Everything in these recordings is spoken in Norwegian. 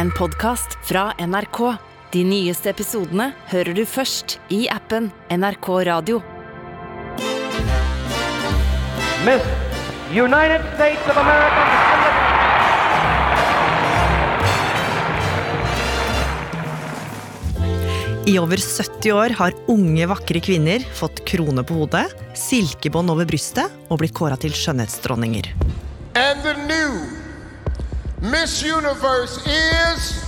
en podkast fra NRK. De nyeste episodene hører du først i appen NRK Radio. Miss United States of America. I over 70 år har unge, vakre kvinner fått krone på hodet, silkebånd over brystet og blitt kåra til skjønnhetsdronninger. And the new Miss Universe is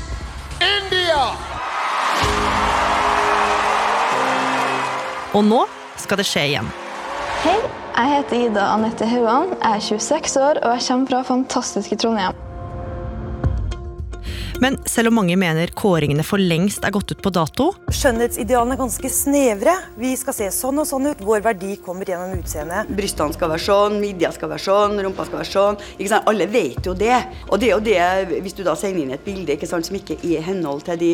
India. Og nå skal det skje igjen. Hei, jeg heter Ida Anette Hauan, jeg er 26 år og jeg kommer fra fantastiske Trondheim. Men selv om mange mener kåringene for lengst er gått ut på dato, Skjønnhetsidealene er ganske snevre. Vi skal se sånn og sånn ut. Vår verdi kommer gjennom utseendet. Brystene skal være sånn, midja skal være sånn, rumpa skal være sånn. Ikke sant? Alle vet jo det. Og det er jo det, hvis du da sender inn et bilde ikke sant, som ikke er i henhold til de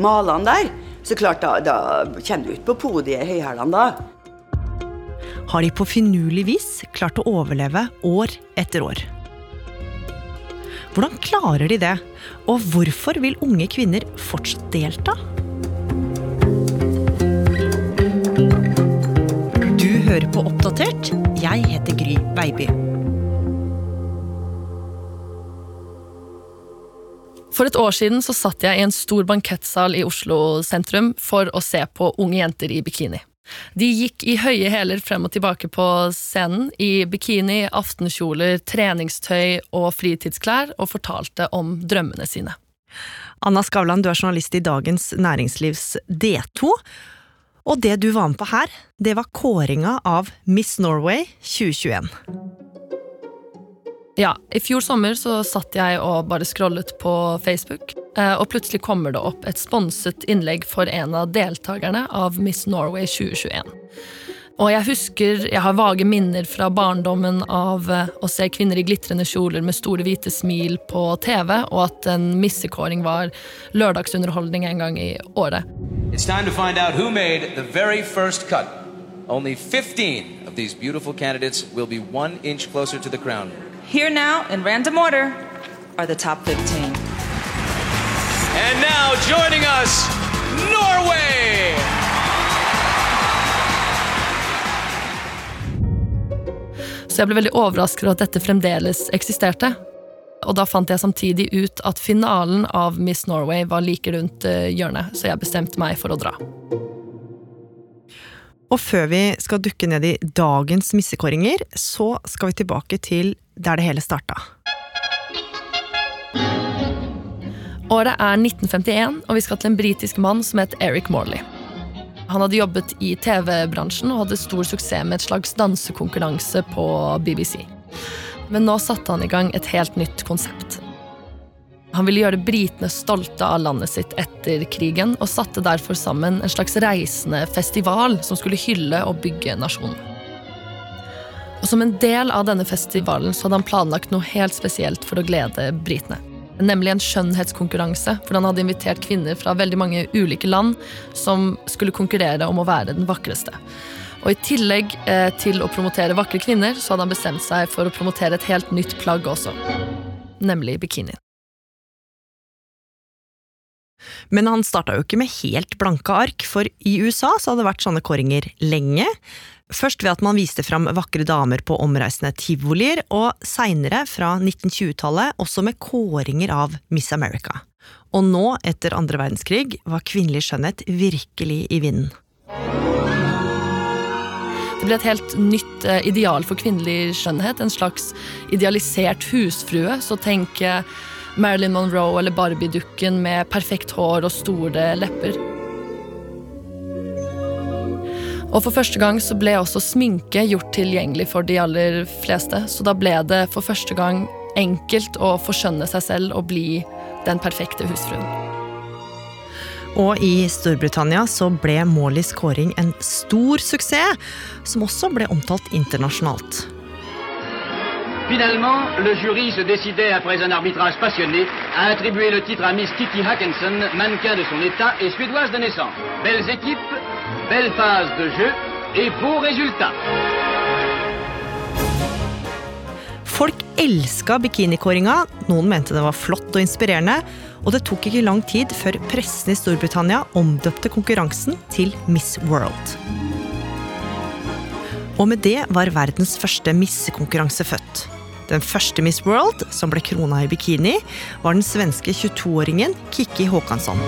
malene der, så klart da, da kommer du ut på podiet i høyhælene da. har de på finurlig vis klart å overleve år etter år. Hvordan klarer de det, og hvorfor vil unge kvinner fortsatt delta? Du hører på Oppdatert. Jeg heter Gry Baby. For et år siden så satt jeg i en stor bankettsal i Oslo sentrum for å se på unge jenter i bikini. De gikk i høye hæler frem og tilbake på scenen i bikini, aftenkjoler, treningstøy og fritidsklær og fortalte om drømmene sine. Anna Skavlan, du er journalist i Dagens Næringslivs D2. Og det du var med på her, det var kåringa av Miss Norway 2021. Ja, I fjor sommer så satt jeg og bare scrollet på Facebook, eh, og plutselig kommer det opp et sponset innlegg for en av deltakerne av Miss Norway 2021. Og jeg husker, jeg har vage minner fra barndommen av eh, å se kvinner i glitrende kjoler med store hvite smil på TV, og at en missekåring var lørdagsunderholdning en gang i året. It's time to find out who made the very first cut. Only 15 of these beautiful candidates will be one inch closer to the crown. Here now, in random order, are the top 15. And now joining us, Norway! Så jeg ble veldig overrasket over at dette fremdeles eksisterte. Og da fant jeg samtidig ut at finalen av Miss Norway var like rundt eh, hjørnet, så jeg bestemte meg for å dra. Og før vi skal dukke ned i dagens missekåringer, så skal vi tilbake til der det hele starta. Året er 1951, og vi skal til en britisk mann som het Eric Morley. Han hadde jobbet i TV-bransjen og hadde stor suksess med et slags dansekonkurranse på BBC. Men nå satte han i gang et helt nytt konsept. Han ville gjøre britene stolte av landet sitt etter krigen, og satte derfor sammen en slags reisende festival som skulle hylle og bygge nasjonen. Og Som en del av denne festivalen så hadde han planlagt noe helt spesielt for å glede britene. Nemlig en skjønnhetskonkurranse, for han hadde invitert kvinner fra veldig mange ulike land som skulle konkurrere om å være den vakreste. Og I tillegg eh, til å promotere vakre kvinner, så hadde han bestemt seg for å promotere et helt nytt plagg også. Nemlig bikinien. Men han starta jo ikke med helt blanke ark, for i USA så hadde det vært sånne kåringer lenge. Først ved at man viste fram vakre damer på omreisende tivolier, og seinere, fra 1920-tallet, også med kåringer av Miss America. Og nå, etter andre verdenskrig, var kvinnelig skjønnhet virkelig i vinden. Det ble et helt nytt eh, ideal for kvinnelig skjønnhet. En slags idealisert husfrue. Så tenk Marilyn Monroe eller Barbie-dukken med perfekt hår og store lepper. Og For første gang så ble også sminke gjort tilgjengelig for de aller fleste. Så da ble det for første gang enkelt å forskjønne seg selv og bli den perfekte husfruen. Og i Storbritannia så ble Morleys kåring en stor suksess, som også ble omtalt internasjonalt. Finalement, le jury se décidait, après un arbitrage passionné, à attribuer le titre à Miss Kitty Hackenson, mannequin de son état et suédoise de naissance. Belles équipes, belle phase de jeu et beaux résultats. Folk elska bikinikåringa, noen mente det var flott og inspirerende, og det tok ikke lang tid før pressen i Storbritannia omdøpte konkurransen til Miss World. Og med det var verdens første missekonkurranse født. Den første Miss World, som ble krona i bikini, var den svenske 22-åringen Kikki Håkansson.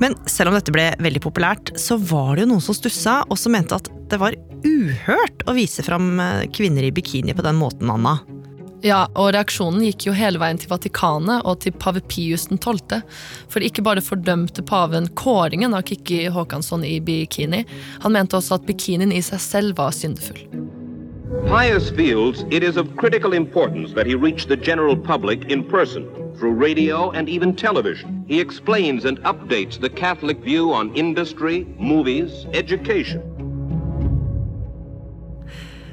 Men selv om dette ble veldig populært, så var det jo noen som stussa, og som mente at det var uhørt å vise fram eh, kvinner i bikini på den måten, Anna. Ja, og reaksjonen gikk jo hele veien til Vatikanet og til pave Pius 12. For ikke bare fordømte paven kåringen av Kikki Håkansson i bikini, han mente også at bikinien i seg selv var syndefull. Pius feels it is of critical importance that he reach the general public in person, through radio and even television. He explains and updates the Catholic view on industry, movies, education.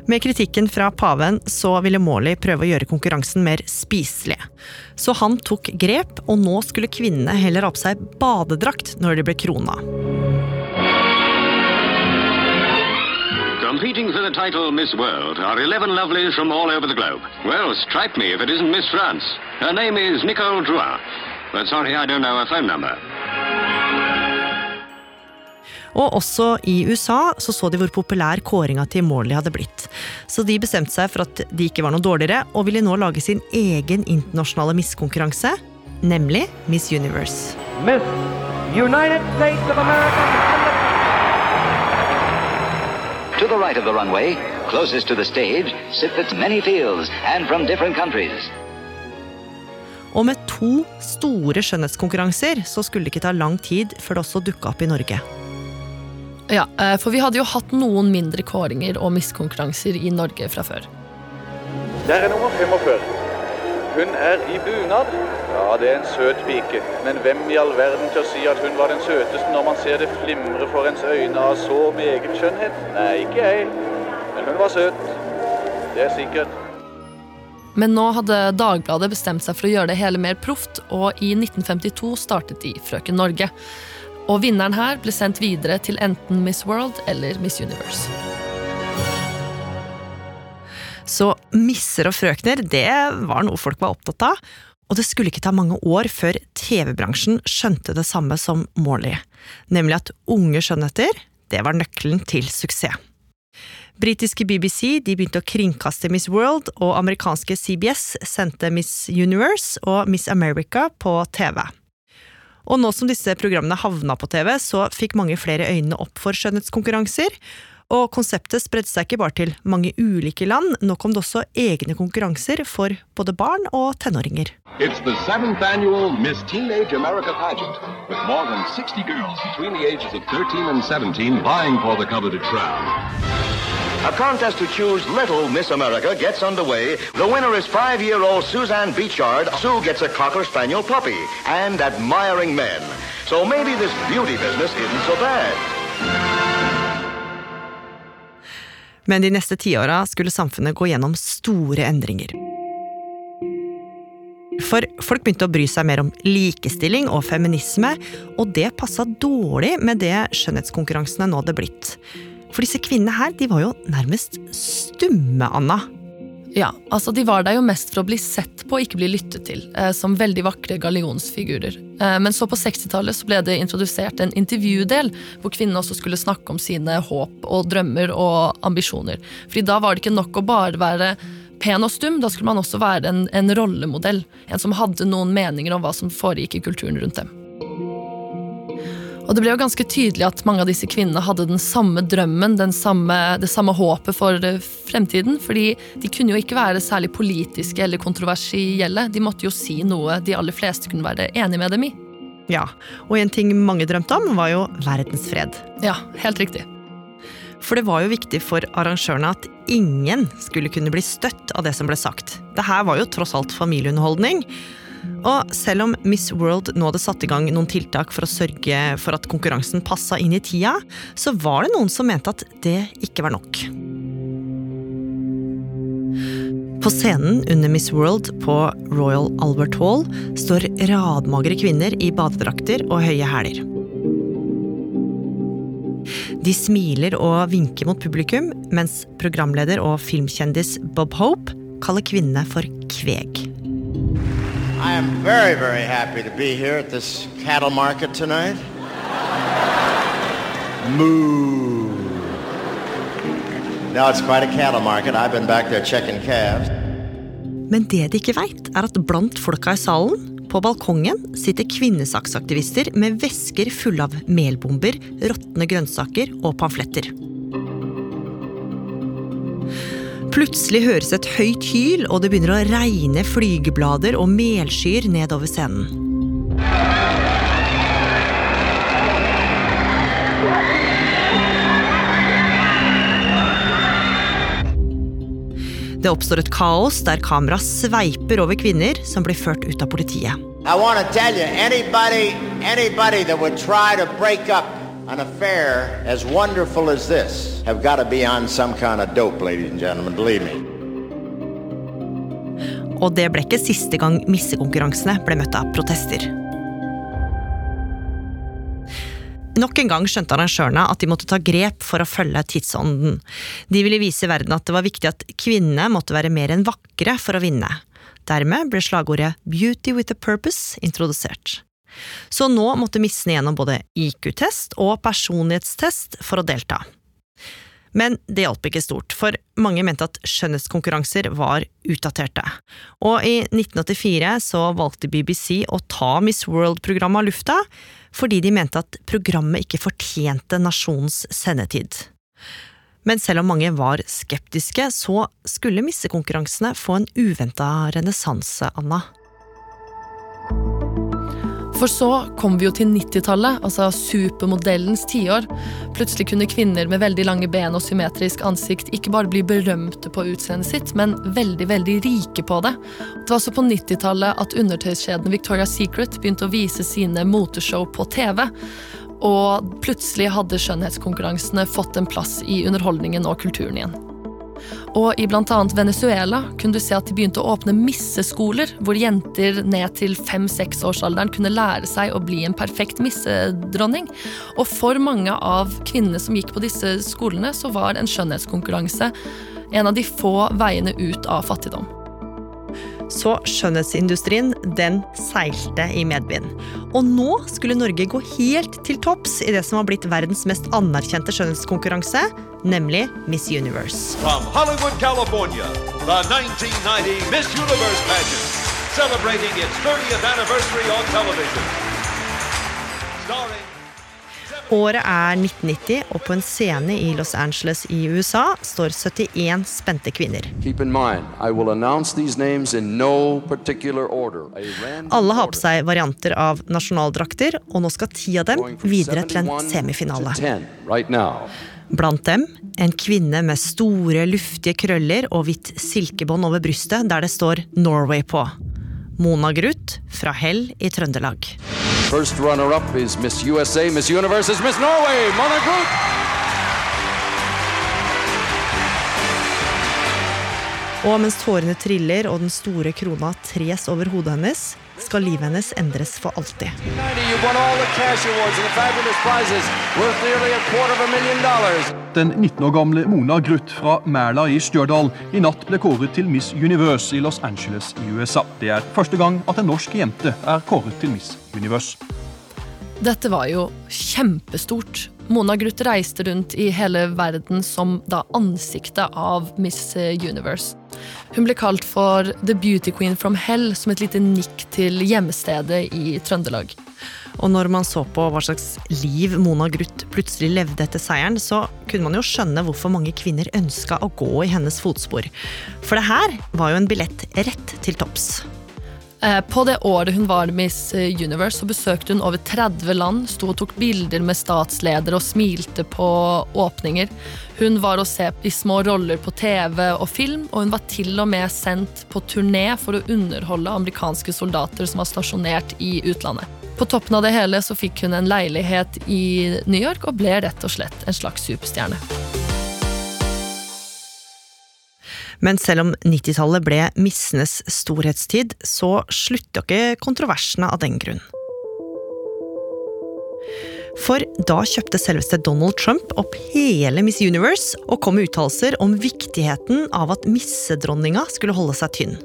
Med kritikken fra paven så ville Morley prøve å gjøre konkurransen mer spiselig. Så han tok grep, og nå skulle kvinnene heller ha på seg badedrakt når de ble krona. Competing for the title Miss World are 11 lovelies from all over the globe. Well, strike me if it isn't Miss France. Her name is Nicole Drouin. But sorry, I don't know her phone number. Og også i USA så, så de hvor populær kåringa til Morley hadde blitt. Så de bestemte seg for at de ikke var noe dårligere, og ville nå lage sin egen internasjonale Miss-konkurranse, nemlig Miss Universe. Miss United States of America. To the right of the runway, closest to the stage, sit the many fields and from different countries. Og med to store skjønnhetskonkurranser så skulle det ikke ta lang tid før det også dukka opp i Norge. Ja, eh, for vi hadde jo hatt noen mindre kåringer og miskonkurranser i Norge fra før. Der er nummer 45. Hun er i bunad. Ja, det er en søt pike. Men hvem i all verden tør si at hun var den søteste når man ser det flimre for ens øyne av så meget skjønnhet? Nei, ikke jeg. Men hun var søt. Det er sikkert. Men nå hadde Dagbladet bestemt seg for å gjøre det hele mer proft, og i 1952 startet de Frøken Norge. Og vinneren her ble sendt videre til enten Miss World eller Miss Universe. Så misser og frøkner, det var noe folk var opptatt av. Og det skulle ikke ta mange år før TV-bransjen skjønte det samme som Morley, nemlig at unge skjønnheter, det var nøkkelen til suksess. Britiske BBC begynte å kringkaste Miss World, og amerikanske CBS sendte Miss Universe og Miss America på TV. Og nå som disse programmene havna på TV, så fikk mange flere øynene opp for skjønnhetskonkurranser, og konseptet spredte seg ikke bare til mange ulike land, nå kom det også egne konkurranser for både barn og tenåringer. It's the seventh annual Miss Teenage America pageant, with more than 60 girls between the ages of 13 and 17 vying for the coveted crown. A contest to choose Little Miss America gets underway. The winner is five-year-old Suzanne Beechard. Sue gets a Cocker Spaniel puppy and admiring men. So maybe this beauty business isn't so bad. Men de neste tiåra skulle samfunnet gå gjennom store endringer. For folk begynte å bry seg mer om likestilling og feminisme, og det passa dårlig med det skjønnhetskonkurransene nå hadde blitt. For disse kvinnene her, de var jo nærmest stumme, Anna. Ja, altså De var der jo mest for å bli sett på, og ikke bli lyttet til, eh, som veldig vakre gallionsfigurer. Eh, men så på 60-tallet ble det introdusert en intervjudel, hvor kvinnene også skulle snakke om sine håp og drømmer og ambisjoner. Fordi da var det ikke nok å bare være pen og stum, da skulle man også være en, en rollemodell. En som hadde noen meninger om hva som foregikk i kulturen rundt dem. Og det ble jo ganske tydelig at mange av disse kvinnene hadde den samme drømmen, den samme, det samme håpet for eh, fremtiden. Fordi de kunne jo ikke være særlig politiske eller kontroversielle. De måtte jo si noe de aller fleste kunne være enig med dem i. Ja, og en ting mange drømte om, var jo verdensfred. Ja, helt riktig. For det var jo viktig for arrangørene at ingen skulle kunne bli støtt av det som ble sagt. Det her var jo tross alt familieunderholdning. Og selv om Miss World nå hadde satt i gang noen tiltak for å sørge for at konkurransen passa inn i tida, så var det noen som mente at det ikke var nok. På scenen under Miss World på Royal Albert Hall står radmagre kvinner i badedrakter og høye hæler. De smiler og vinker mot publikum, mens programleder og filmkjendis Bob Hope kaller kvinnene for kveg. I am very, very happy to be here at this cattle market tonight. Moo. No, it's quite a cattle market. I've been back there checking calves. Men det de ikke veit, er at blant folka i salen, på balkongen, sitter kvinnesaksaktivister med vesker fulle av melbomber, råtne grønnsaker og pamfletter. Plutselig høres et høyt hyl, og det begynner å regne flygeblader og melskyer nedover scenen. Det oppstår et kaos der kamera sveiper over kvinner som blir ført ut av politiet. I want to tell you, anybody, anybody that would try to an affair as wonderful as this have got to be on some kind of dope, ladies and gentlemen. Believe me. Og det ble ikke siste gang missekonkurransene ble møtt av protester. Nok en gang skjønte arrangørene at de måtte ta grep for å følge tidsånden. De ville vise verden at det var viktig at kvinnene måtte være mer enn vakre for å vinne. Dermed ble slagordet Beauty with a purpose introdusert. Så nå måtte missene gjennom både IQ-test og personlighetstest for å delta. Men det hjalp ikke stort, for mange mente at skjønnhetskonkurranser var utdaterte. Og i 1984 så valgte BBC å ta Miss World-programmet av lufta, fordi de mente at programmet ikke fortjente nasjonens sendetid. Men selv om mange var skeptiske, så skulle missekonkurransene få en uventa renessanse, Anna. For så kom vi jo til 90-tallet, altså supermodellens tiår. Plutselig kunne kvinner med veldig lange ben og symmetrisk ansikt ikke bare bli berømte på utseendet sitt, men veldig, veldig rike på det. Det var også på 90-tallet at undertøyskjeden Victoria's Secret begynte å vise sine moteshow på TV. Og plutselig hadde skjønnhetskonkurransene fått en plass i underholdningen og kulturen igjen. Og i bl.a. Venezuela kunne du se at de begynte å åpne misseskoler, hvor jenter ned til fem-seks-årsalderen kunne lære seg å bli en perfekt missedronning. Og for mange av kvinnene som gikk på disse skolene, så var en skjønnhetskonkurranse en av de få veiene ut av fattigdom. Så skjønnhetsindustrien, den seilte i medvind. Og nå skulle Norge gå helt til topps i det som har blitt verdens mest anerkjente skjønnhetskonkurranse, nemlig Miss Universe. From Hollywood, California, the 1990 Miss Universe pageant, celebrating its 30th anniversary on television. Året er 1990, og på en scene i Los Angeles i USA står 71 spente kvinner. Alle har på seg varianter av nasjonaldrakter, og nå skal ti av dem videre til en semifinale. 10 right now. Blant dem en kvinne med store, luftige krøller og hvitt silkebånd over brystet der det står Norway på. Mona Gruth fra Hell i Trøndelag. First runner-up is Miss USA. Miss Universe is Miss Norway, Mona Groot. Og mens tårene triller og den store krona tres over hodet hennes, skal livet hennes endres for alltid. 90, you won all the cash awards and the fabulous prizes worth nearly a quarter of a million dollars. Den 19 år gamle Mona Gruth fra Mæla i Stjørdal i natt ble kåret til Miss Universe i Los Angeles i USA. Det er første gang at en norsk jente er kåret til Miss Universe. Dette var jo kjempestort. Mona Gruth reiste rundt i hele verden som da ansiktet av Miss Universe. Hun ble kalt for The Beauty Queen from Hell, som et lite nikk til hjemstedet i Trøndelag. Og når man så på hva slags liv Mona Gruth plutselig levde etter seieren, så kunne man jo skjønne hvorfor mange kvinner ønska å gå i hennes fotspor. For det her var jo en billett rett til topps. Eh, På det året hun var Miss Universe, så besøkte hun over 30 land, sto og tok bilder med statsledere og smilte på åpninger. Hun var å se i små roller på TV og film, og hun var til og med sendt på turné for å underholde amerikanske soldater som var stasjonert i utlandet. På toppen av det hele så fikk hun en leilighet i New York og ble rett og slett en slags superstjerne. Men selv om 90-tallet ble missenes storhetstid, så slutta ikke kontroversene av den grunn. For da kjøpte selveste Donald Trump opp hele Miss Universe og kom med uttalelser om viktigheten av at missedronninga skulle holde seg tynn.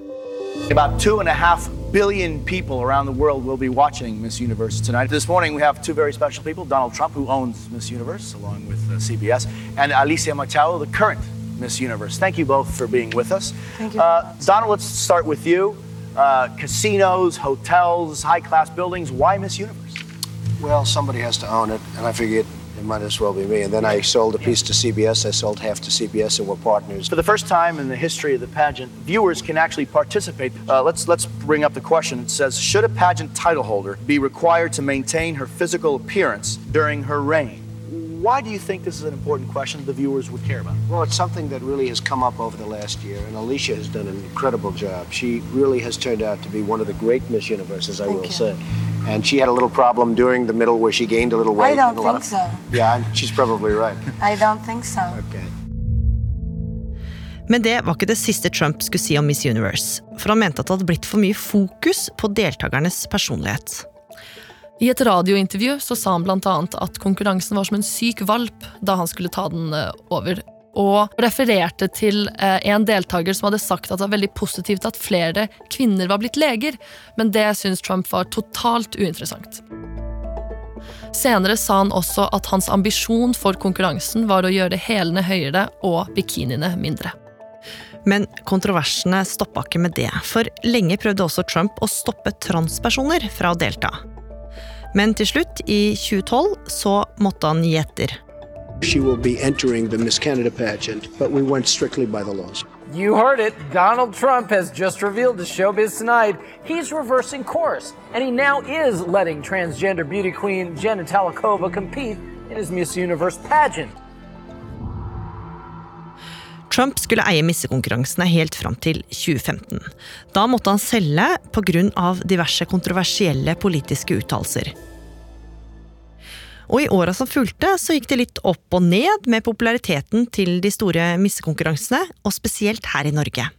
About two and a half billion people around the world will be watching Miss Universe tonight. This morning we have two very special people Donald Trump, who owns Miss Universe, along with uh, CBS, and Alicia Machado, the current Miss Universe. Thank you both for being with us. Thank you. Uh, Donald, let's start with you. Uh, casinos, hotels, high class buildings. Why Miss Universe? Well, somebody has to own it, and I figured it might as well be me. And then I sold a piece to CBS. I sold half to CBS, and we're partners. For the first time in the history of the pageant, viewers can actually participate. Uh, let's let's bring up the question. It says, should a pageant title holder be required to maintain her physical appearance during her reign? Why do you think this is an important question the viewers would care about? Well, it's something that really has come up over the last year, and Alicia has done an incredible job. She really has turned out to be one of the great Miss Universes, I Thank will you. say. And she had a little problem during the middle where she gained a little weight. I don't think of- so. Yeah, she's probably right. I don't think so. Men det var ikke det siste Trump skulle si om Miss Universe, for han mente at det hadde blitt for mye fokus på deltakernes personlighet. I et radiointervju så sa han annet at konkurransen var som en syk valp da han skulle ta den eh, over. Og refererte til eh, en deltaker som hadde sagt at det var veldig positivt at flere kvinner var blitt leger, men det syntes Trump var totalt uinteressant. Senere sa han også at hans ambisjon for konkurransen var å gjøre hælene høyere og bikiniene mindre. Men kontroversene stoppa ikke med det, for lenge prøvde også Trump å stoppe transpersoner fra å delta. Men til slutt, i 2012, så måtte han gi etter. She will be entering the Miss Canada pageant, but we went strictly by the laws. You heard it. Donald Trump has just revealed to Showbiz Tonight he's reversing course, and he now is letting transgender beauty queen Jenna Talakova compete in his Miss Universe pageant. Trump skulle eie missekonkurransene helt fram til 2015. Da måtte han selge pga. diverse kontroversielle politiske uttalelser. Og i åra som fulgte, så gikk det litt opp og ned med populariteten til de store missekonkurransene, og spesielt her i Norge.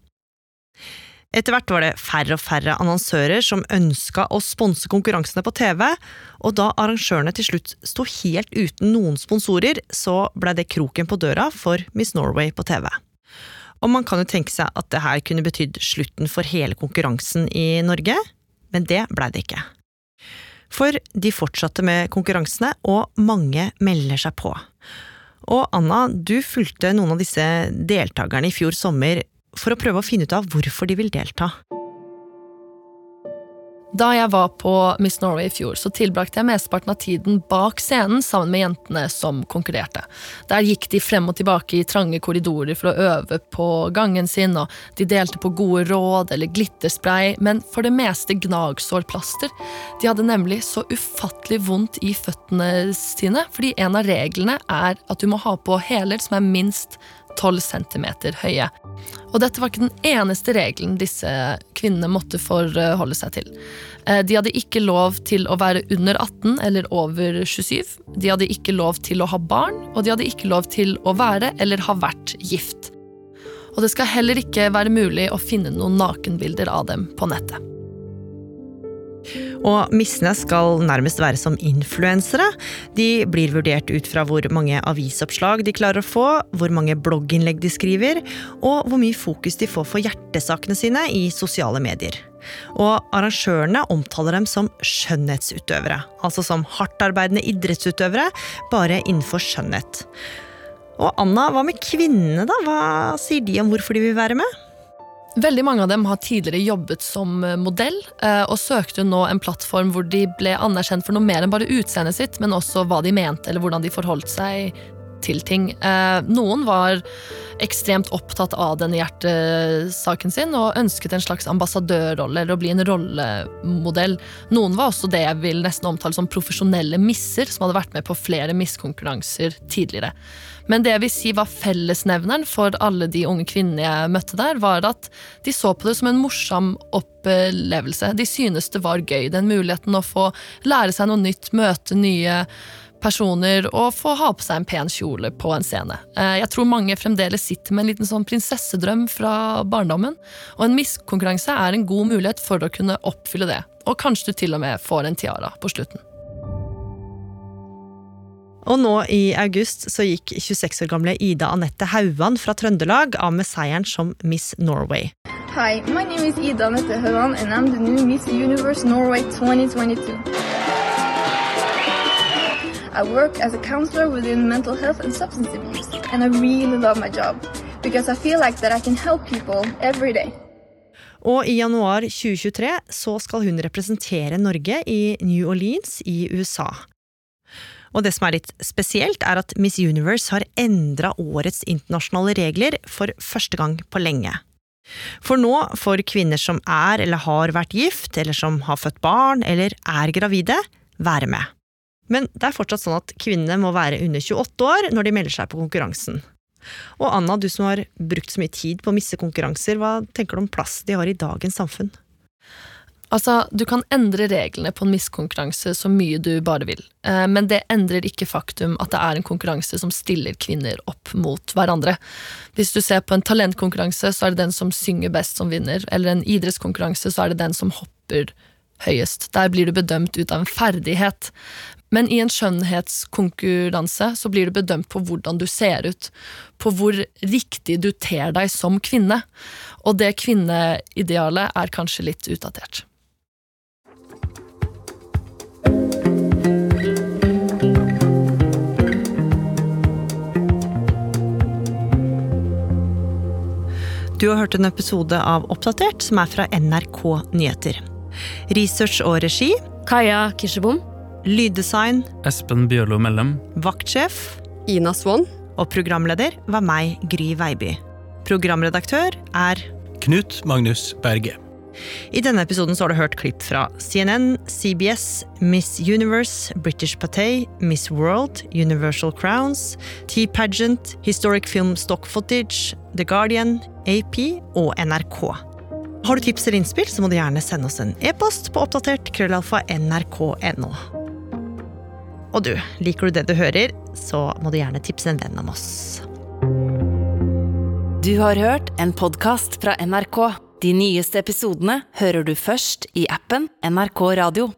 Etter hvert var det færre og færre annonsører som ønska å sponse konkurransene på TV, og da arrangørene til slutt sto helt uten noen sponsorer, så blei det kroken på døra for Miss Norway på TV. Og man kan jo tenke seg at det her kunne betydd slutten for hele konkurransen i Norge, men det blei det ikke. For de fortsatte med konkurransene, og mange melder seg på. Og Anna, du fulgte noen av disse deltakerne i fjor sommer for å prøve å finne ut av hvorfor de vil delta. Da jeg var på Miss Norway i fjor, så tilbrakte jeg mesteparten av tiden bak scenen sammen med jentene som konkurrerte. Der gikk de frem og tilbake i trange korridorer for å øve på gangen sin, og de delte på gode råd eller glitterspray, men for det meste gnagsårplaster. De hadde nemlig så ufattelig vondt i føttene sine, fordi en av reglene er at du må ha på hæler som er minst 12 cm høye. Og dette var ikke den eneste regelen disse kvinnene måtte forholde seg til. Eh, De hadde ikke lov til å være under 18 eller over 27. De hadde ikke lov til å ha barn, og de hadde ikke lov til å være eller ha vært gift. Og det skal heller ikke være mulig å finne noen nakenbilder av dem på nettet. Og missene skal nærmest være som influensere. De blir vurdert ut fra hvor mange avisoppslag de klarer å få, hvor mange blogginnlegg de skriver, og hvor mye fokus de får for hjertesakene sine i sosiale medier. Og arrangørene omtaler dem som skjønnhetsutøvere, altså som hardtarbeidende idrettsutøvere, bare innenfor skjønnhet. Og Anna, hva med kvinnene, da? Hva sier de om hvorfor de vil være med? Veldig mange av dem har tidligere jobbet som eh, modell, eh, og søkte nå en plattform hvor de ble anerkjent for noe mer enn bare utseendet sitt, men også hva de mente, eller hvordan de forholdt seg til ting. Eh, Noen var ekstremt opptatt av denne hjertesaken sin og ønsket en slags ambassadørrolle eller å bli en rollemodell. Noen var også det jeg vil nesten omtale som profesjonelle misser, som hadde vært med på flere misskonkurranser tidligere. Men det jeg vil si var fellesnevneren for alle de unge kvinnene jeg møtte der, var at de så på det som en morsom opplevelse. De synes det var gøy, den muligheten å få lære seg noe nytt, møte nye personer og få ha på seg en pen kjole på en scene. Eh, Jeg tror mange fremdeles sitter med en liten sånn prinsessedrøm fra barndommen, og en miskonkurranse er en god mulighet for å kunne oppfylle det. Og kanskje du til og med får en tiara på slutten. Og nå i august så gikk 26 år gamle Ida Anette Hauan fra Trøndelag av med seieren som Miss Norway. Hi, my name is Ida Anette Hauan, and I'm the new Miss Universe Norway 2022. I work as a counselor within mental health and substance abuse, and I really love my job because I feel like that I can help people every day. Og i januar 2023 så skal hun representere Norge i New Orleans i USA. Og det som er litt spesielt, er at Miss Universe har endra årets internasjonale regler for første gang på lenge. For nå får kvinner som er eller har vært gift, eller som har født barn eller er gravide, være med. Men det er fortsatt sånn at kvinnene må være under 28 år når de melder seg på konkurransen. Og Anna, du som har brukt så mye tid på å misse konkurranser, hva tenker du om plass de har i dagens samfunn? Altså, Du kan endre reglene på en miskonkurranse så mye du bare vil, eh, men det endrer ikke faktum at det er en konkurranse som stiller kvinner opp mot hverandre. Hvis du ser på en talentkonkurranse, så er det den som synger best som vinner, eller en idrettskonkurranse, så er det den som hopper høyest. Der blir du bedømt ut av en ferdighet. Men i en skjønnhetskonkurranse så blir du bedømt på hvordan du ser ut. På hvor riktig du ter deg som kvinne. Og det kvinneidealet er kanskje litt utdatert. Du har hørt en episode av Oppdatert som er fra NRK Nyheter. Research og regi Kaja Kirsebom. Lyddesign Espen Bjørlo Mellem. Vaktsjef Ina Swann. Og programleder var meg, Gry Veiby. Programredaktør er Knut Magnus Berge. I denne episoden så har du hørt klipp fra CNN, CBS, Miss Universe, British Paté, Miss World, Universal Crowns, T-Pageant, Historic Film Stock Footage, The Guardian, AP og NRK. Har du tips eller innspill, så må du gjerne sende oss en e-post på oppdatert krøllalfa nrk.no. Og du, liker du det du hører, så må du gjerne tipse en venn om oss. Du har hørt en podkast fra NRK. De nyeste episodene hører du først i appen NRK Radio.